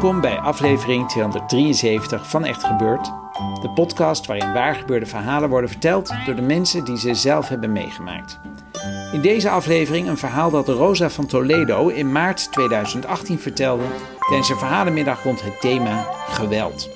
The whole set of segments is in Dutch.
Welkom bij aflevering 273 van Echt Gebeurd. De podcast waarin waargebeurde verhalen worden verteld door de mensen die ze zelf hebben meegemaakt. In deze aflevering een verhaal dat Rosa van Toledo in maart 2018 vertelde tijdens een verhalenmiddag rond het thema geweld.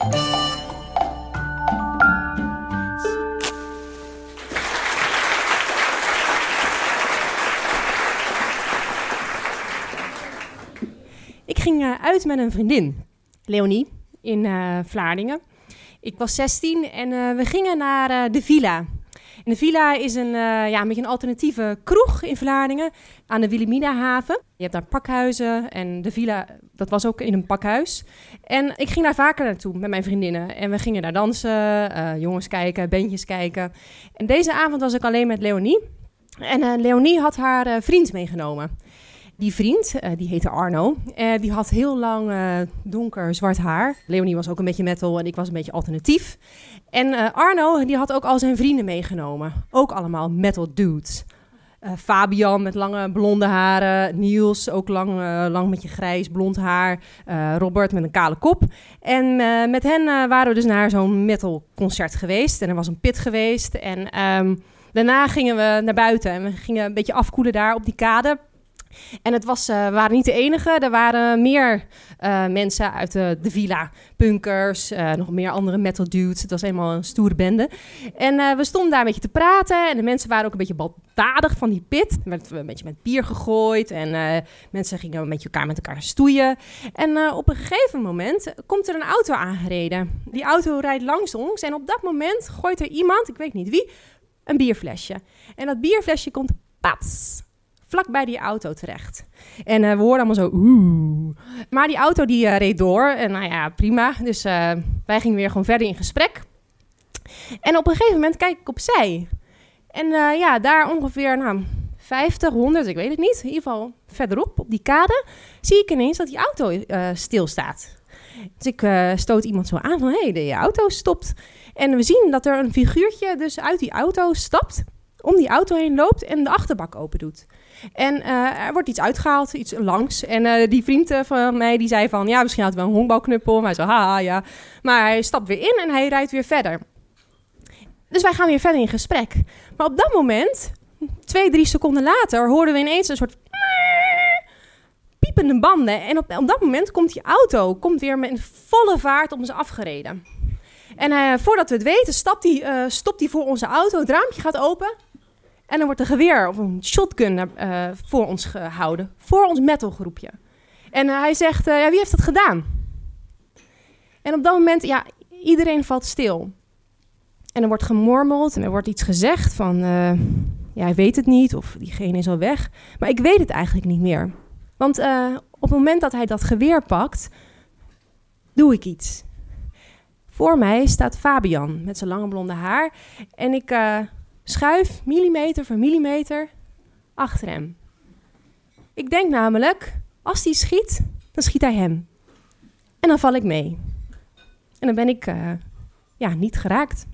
Ging eh, uit met een vriendin, Leonie, in eh Vlaardingen. Ik was 16 en eh, we gingen naar de Villa. En de Villa is een, ja, een beetje een alternatieve kroeg in Vlaardingen aan de Wilhelminahaven. Je hebt daar pakhuizen en de Villa, dat was ook in een pakhuis. En ik ging daar vaker naartoe met mijn vriendinnen. En we gingen daar dansen, jongens kijken, bandjes kijken. En deze avond was ik alleen met Leonie. En Leonie had haar vriend meegenomen. Die vriend, eh, die heette Arno, eh, die had heel lang eh, donker zwart haar. Leonie was ook een beetje metal en ik was een beetje alternatief. En Arno, die had ook al zijn vrienden meegenomen. Ook allemaal metal dudes. Fabian met lange blonde haren. Niels, ook lang, lang met je grijs blond haar. Robert met een kale kop. En met hen waren we dus naar zo'n metal concert geweest. En er was een pit geweest. En ehm, daarna gingen we naar buiten. En we gingen een beetje afkoelen daar op die kade. En het was, eh, we waren niet de enige. Er waren meer eh, mensen uit de, de villa. Punkers, eh, nog meer andere metal dudes. Het was helemaal een stoere bende. En we stonden daar een beetje te praten. En de mensen waren ook een beetje baldadig van die pit. Er werd een beetje met bier gegooid. En mensen gingen een beetje elkaar met elkaar stoeien. En op een gegeven moment komt er een auto aangereden. Die auto rijdt langs ons. En op dat moment gooit er iemand, ik weet niet wie, een bierflesje. En dat bierflesje komt pats vlak bij die auto terecht. En eh, we hoorden allemaal zo oeh. Maar die auto die eh, reed door en nou ja, prima. Dus eh, wij gingen weer gewoon verder in gesprek. En op een gegeven moment kijk ik opzij. En ja, daar ongeveer nou, 50, 100, ik weet het niet. In ieder geval verderop op die kade zie ik ineens dat die auto stilstaat. Dus ik stoot iemand zo aan van, hé, hey, de auto stopt. En we zien dat er een figuurtje dus uit die auto stapt, om die auto heen loopt en de achterbak open doet. En eh, er wordt iets uitgehaald, iets langs. En eh, die vriend eh, van mij die zei van... ja, misschien had hij wel een honkbalknuppel. Maar hij zo, haha, ja. Maar hij stapt weer in en hij rijdt weer verder. Dus wij gaan weer verder in gesprek. Maar op dat moment, twee, drie seconden later... hoorden we ineens een soort... piepende banden. En op, op dat moment komt die auto komt weer met volle vaart op ons afgereden. En voordat we het weten, stapt eh, stopt hij voor onze auto. Het raampje gaat open. En dan wordt een geweer of een shotgun eh, voor ons gehouden. Voor ons metalgroepje. En eh, hij zegt, eh, ja, wie heeft dat gedaan? En op dat moment, ja, iedereen valt stil. En er wordt gemormeld en er wordt iets gezegd van... ja, hij weet het niet of diegene is al weg. Maar ik weet het eigenlijk niet meer. Want op het moment dat hij dat geweer pakt, doe ik iets. Voor mij staat Fabian met zijn lange blonde haar. En ik schuif millimeter voor millimeter achter hem. Ik denk namelijk, als hij schiet, dan schiet hij hem. En dan val ik mee. En dan ben ik eh, ja, niet geraakt.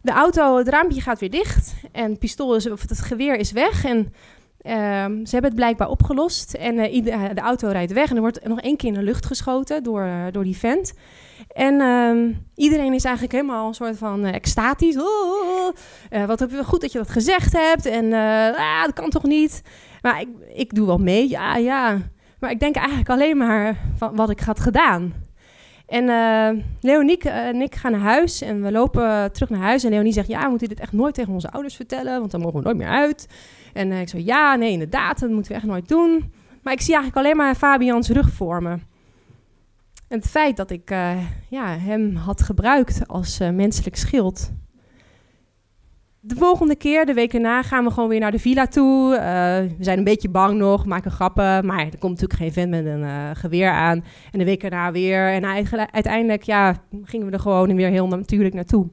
De auto, het raampje gaat weer dicht. En pistool is, of het geweer is weg. En ehm, ze hebben het blijkbaar opgelost. En eh, ieder- de auto rijdt weg. En er wordt nog één keer in de lucht geschoten door, eh, door die vent. En ehm, iedereen is eigenlijk helemaal een soort van eh, extatisch. Oh, oh, oh. Eh, wat heb goed dat je dat gezegd hebt. En eh, ah, dat kan toch niet. Maar ik, ik doe wel mee, ja, ja. Maar ik denk eigenlijk alleen maar van wat ik had gedaan. En eh Leoniek eh, en ik gaan naar huis en we lopen terug naar huis. En Leonie zegt, ja, we moeten dit echt nooit tegen onze ouders vertellen, want dan mogen we nooit meer uit. En eh, ik zo, ja, nee, inderdaad, dat moeten we echt nooit doen. Maar ik zie eigenlijk alleen maar Fabians rug voor me. En het feit dat ik uh, ja, hem had gebruikt als uh, menselijk schild. De volgende keer, de week erna, gaan we gewoon weer naar de villa toe. Uh, we zijn een beetje bang nog, maken grappen. Maar er komt natuurlijk geen vent met een geweer aan. En de week erna weer. En uiteindelijk ja, gingen we er gewoon weer heel natuurlijk naartoe.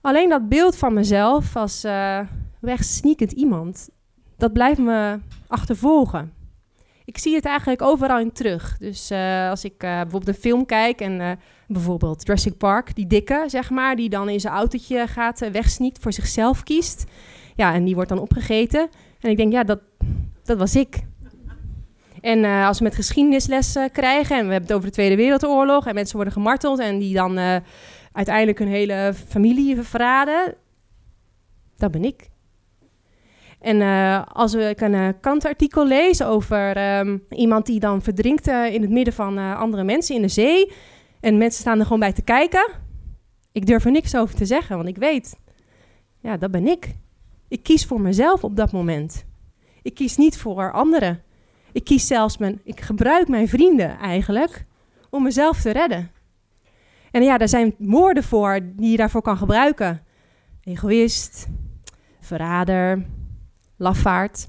Alleen dat beeld van mezelf als wegsneakend iemand, dat blijft me achtervolgen ik zie het eigenlijk overal in terug. Dus uh, als ik uh, bijvoorbeeld een film kijk en uh, bijvoorbeeld Jurassic Park, die dikke, zeg maar, die dan in zijn autootje gaat wegsniekt, voor zichzelf kiest. Ja, en die wordt dan opgegeten. En ik denk, ja, dat, dat was ik. En als we met geschiedenislessen krijgen, en we hebben het over de Tweede Wereldoorlog, en mensen worden gemarteld en die dan uiteindelijk hun hele familie verraden, dat ben ik. En uh, als ik een uh, kantartikel lees over um, iemand die dan verdrinkt uh, in het midden van andere mensen in de zee. En mensen staan er gewoon bij te kijken. Ik durf er niks over te zeggen, want ik weet, ja, dat ben ik. Ik kies voor mezelf op dat moment. Ik kies niet voor anderen. Ik kies zelfs mijn, ik gebruik mijn vrienden eigenlijk om mezelf te redden. En ja, daar zijn woorden voor die je daarvoor kan gebruiken. Egoïst, verrader, lafaard.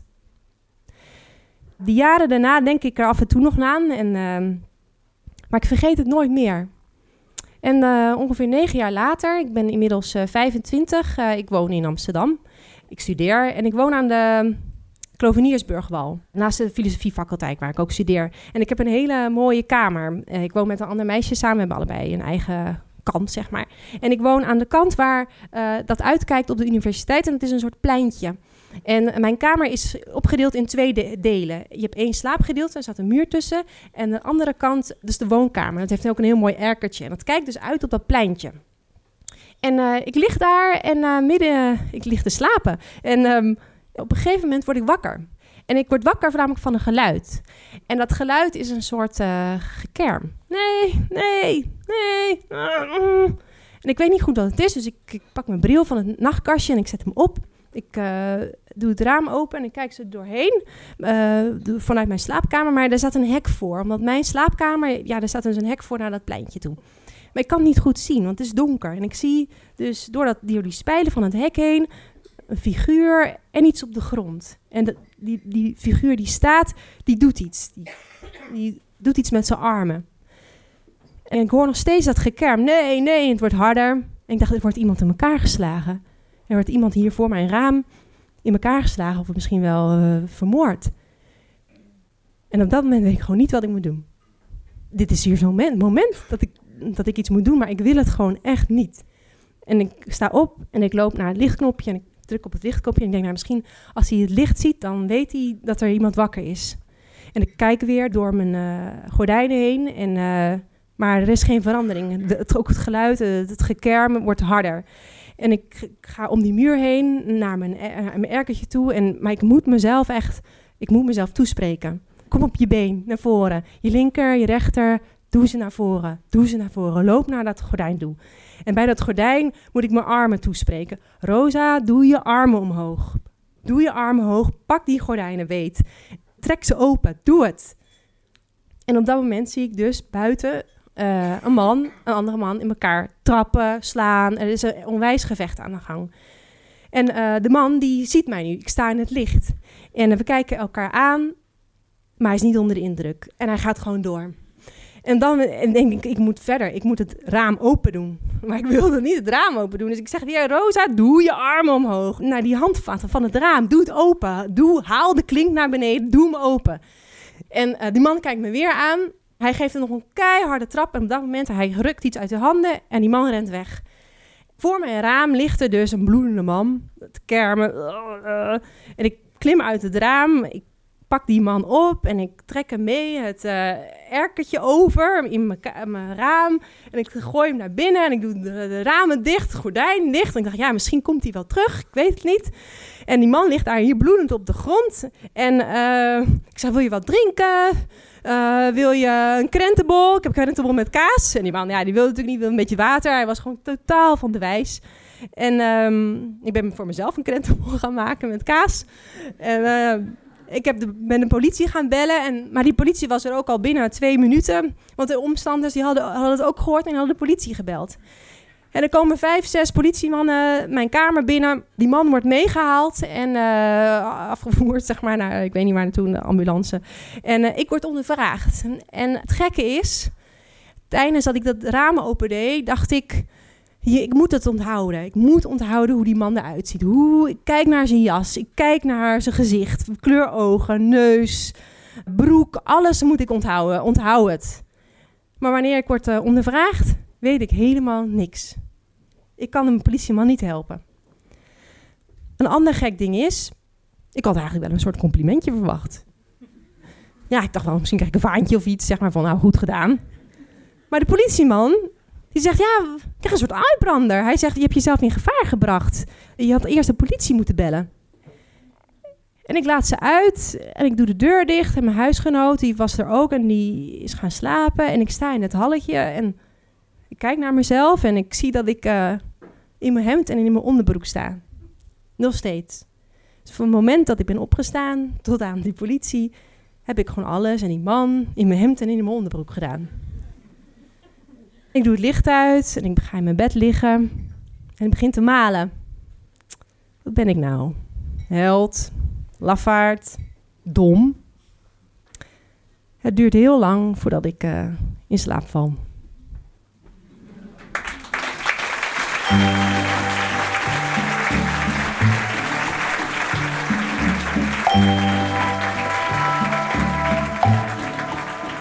Die jaren daarna denk ik er af en toe nog aan, en, uh, maar ik vergeet het nooit meer. En uh, ongeveer negen jaar later, ik ben inmiddels uh, 25, ik woon in Amsterdam. Ik studeer en ik woon aan de Kloveniersburgwal, naast de filosofiefaculteit waar ik ook studeer. En ik heb een hele mooie kamer. Eh, ik woon met een ander meisje samen, we hebben allebei een eigen kant, zeg maar. En ik woon aan de kant waar dat uitkijkt op de universiteit en het is een soort pleintje. En mijn kamer is opgedeeld in twee delen. Je hebt één slaapgedeelte, er staat een muur tussen. En de andere kant, dus de woonkamer. Dat heeft ook een heel mooi erkertje. En dat kijkt dus uit op dat pleintje. En uh, ik lig daar en uh, midden, ik lig te slapen. En um, op een gegeven moment word ik wakker. En ik word wakker namelijk van een geluid. En dat geluid is een soort uh, gekerm. Nee, nee, nee. En ik weet niet goed wat het is, dus ik pak mijn bril van het nachtkastje en ik zet hem op. Ik uh, doe het raam open en ik kijk ze doorheen uh, vanuit mijn slaapkamer. Maar er staat een hek voor. Omdat mijn slaapkamer, ja, er staat dus een hek voor naar dat pleintje toe. Maar ik kan het niet goed zien, want het is donker. En ik zie dus door, dat, door die spijlen van het hek heen een figuur en iets op de grond. En die, die figuur die staat, die doet iets. Die, die doet iets met zijn armen. En ik hoor nog steeds dat gekerm. Nee, nee, het wordt harder. En ik dacht, er wordt iemand in elkaar geslagen. Er wordt iemand hier voor mijn raam in elkaar geslagen of misschien wel uh, vermoord. En op dat moment weet ik gewoon niet wat ik moet doen. Dit is hier zo'n moment, moment dat, ik, dat ik iets moet doen, maar ik wil het gewoon echt niet. En ik sta op en ik loop naar het lichtknopje en ik druk op het lichtknopje. En ik denk, nou, misschien als hij het licht ziet, dan weet hij dat er iemand wakker is. En ik kijk weer door mijn uh, gordijnen heen. En, uh, maar er is geen verandering. De, het, ook het geluid, het, het gekerm wordt harder. En ik ga om die muur heen naar mijn, uh, mijn erkertje toe. En, maar ik moet mezelf echt, ik moet mezelf toespreken. Kom op je been, naar voren. Je linker, je rechter, doe ze naar voren. Doe ze naar voren. Loop naar dat gordijn toe. En bij dat gordijn moet ik mijn armen toespreken. Rosa, doe je armen omhoog. Doe je armen omhoog. Pak die gordijnen, weet. Trek ze open. Doe het. En op dat moment zie ik dus buiten uh, een man, een andere man in elkaar trappen, slaan. Er is een onwijs gevecht aan de gang. En uh, de man die ziet mij nu. Ik sta in het licht. En we kijken elkaar aan, maar hij is niet onder de indruk. En hij gaat gewoon door. En dan en denk ik, ik moet verder. Ik moet het raam open doen. Maar ik wilde niet het raam open doen. Dus ik zeg weer, Rosa, doe je armen omhoog. Naar die handvatten van het raam. Doe het open. Doe, haal de klink naar beneden. Doe hem open. En uh, die man kijkt me weer aan. Hij geeft er nog een keiharde trap. En op dat moment, hij rukt iets uit de handen. En die man rent weg. Voor mijn raam ligt er dus een bloedende man. Het kermen. En ik klim uit het raam. Ik pak die man op en ik trek hem mee het uh, erkertje over in mijn raam. En ik gooi hem naar binnen en ik doe de, ramen dicht, gordijn dicht. En ik dacht, ja, misschien komt hij wel terug. Ik weet het niet. En die man ligt daar hier bloedend op de grond. En uh, ik zei, wil je wat drinken? Uh, wil je een krentenbol? Ik heb een krentenbol met kaas. En die man, ja, die wilde natuurlijk niet, een beetje water. Hij was gewoon totaal van de wijs. En um, ik ben voor mezelf een krentenbol gaan maken met kaas. En Ik heb de, ben de politie gaan bellen, en, maar die politie was er ook al binnen twee minuten. Want de omstanders die hadden, hadden het ook gehoord en hadden de politie gebeld. En er komen vijf, zes politiemannen mijn kamer binnen. Die man wordt meegehaald en uh, afgevoerd, zeg maar, naar, ik weet niet waar naartoe, de ambulance. En uh, ik word ondervraagd. En het gekke is, tijdens dat ik dat raam opende, dacht ik... ik moet het onthouden. Ik moet onthouden hoe die man eruit ziet. Hoe, ik kijk naar zijn jas, ik kijk naar zijn gezicht, kleur ogen, neus, broek. Alles moet ik onthouden. Onthoud het. Maar wanneer ik word uh, ondervraagd, weet ik helemaal niks. Ik kan een politieman niet helpen. Een ander gek ding is, ik had eigenlijk wel een soort complimentje verwacht. Ja, ik dacht wel, misschien krijg ik een vaantje of iets, zeg maar van, nou, goed gedaan. Maar de politieman, die zegt, ja, ik krijg een soort uitbrander. Hij zegt, je hebt jezelf in gevaar gebracht. Je had eerst de politie moeten bellen. En ik laat ze uit en ik doe de deur dicht. En mijn huisgenoot, die was er ook en die is gaan slapen. En ik sta in het halletje en ik kijk naar mezelf en ik zie dat ik uh, in mijn hemd en in mijn onderbroek sta. Nog steeds. Dus van het moment dat ik ben opgestaan tot aan die politie, heb ik gewoon alles en die man in mijn hemd en in mijn onderbroek gedaan. Ik doe het licht uit en ik ga in mijn bed liggen en ik begin te malen. Wat ben ik nou? Held, lafaard, dom. Het duurt heel lang voordat ik uh, in slaap val.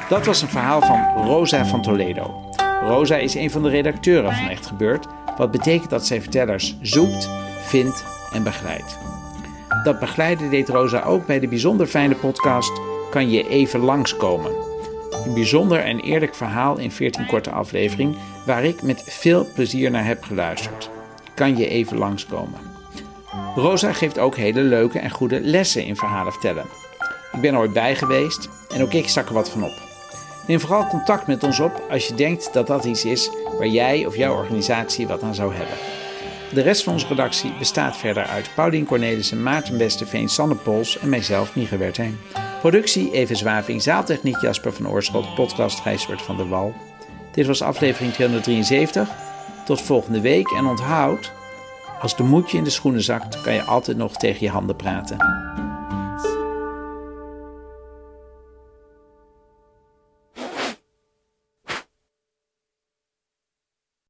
Dat was een verhaal van Rosa van Toledo. Rosa is een van de redacteuren van Echt Gebeurd, wat betekent dat zij vertellers zoekt, vindt en begeleidt. Dat begeleiden deed Rosa ook bij de bijzonder fijne podcast Kan je even langskomen. Een bijzonder en eerlijk verhaal in 14 korte afleveringen waar ik met veel plezier naar heb geluisterd. Kan je even langskomen. Rosa geeft ook hele leuke en goede lessen in verhalen vertellen. Ik ben er ooit bij geweest en ook ik stak er wat van op. Neem vooral contact met ons op als je denkt dat dat iets is waar jij of jouw organisatie wat aan zou hebben. De rest van onze redactie bestaat verder uit Paulien Cornelissen, Maarten Westerveen, Sanne Pols en mijzelf, Mieke Wertheim. Productie Even Zwaving, zaaltechniek Jasper van Oorschot, podcast Gijsbert van der Wal. Dit was aflevering 273. Tot volgende week en onthoud, als de moedje in de schoenen zakt, kan je altijd nog tegen je handen praten.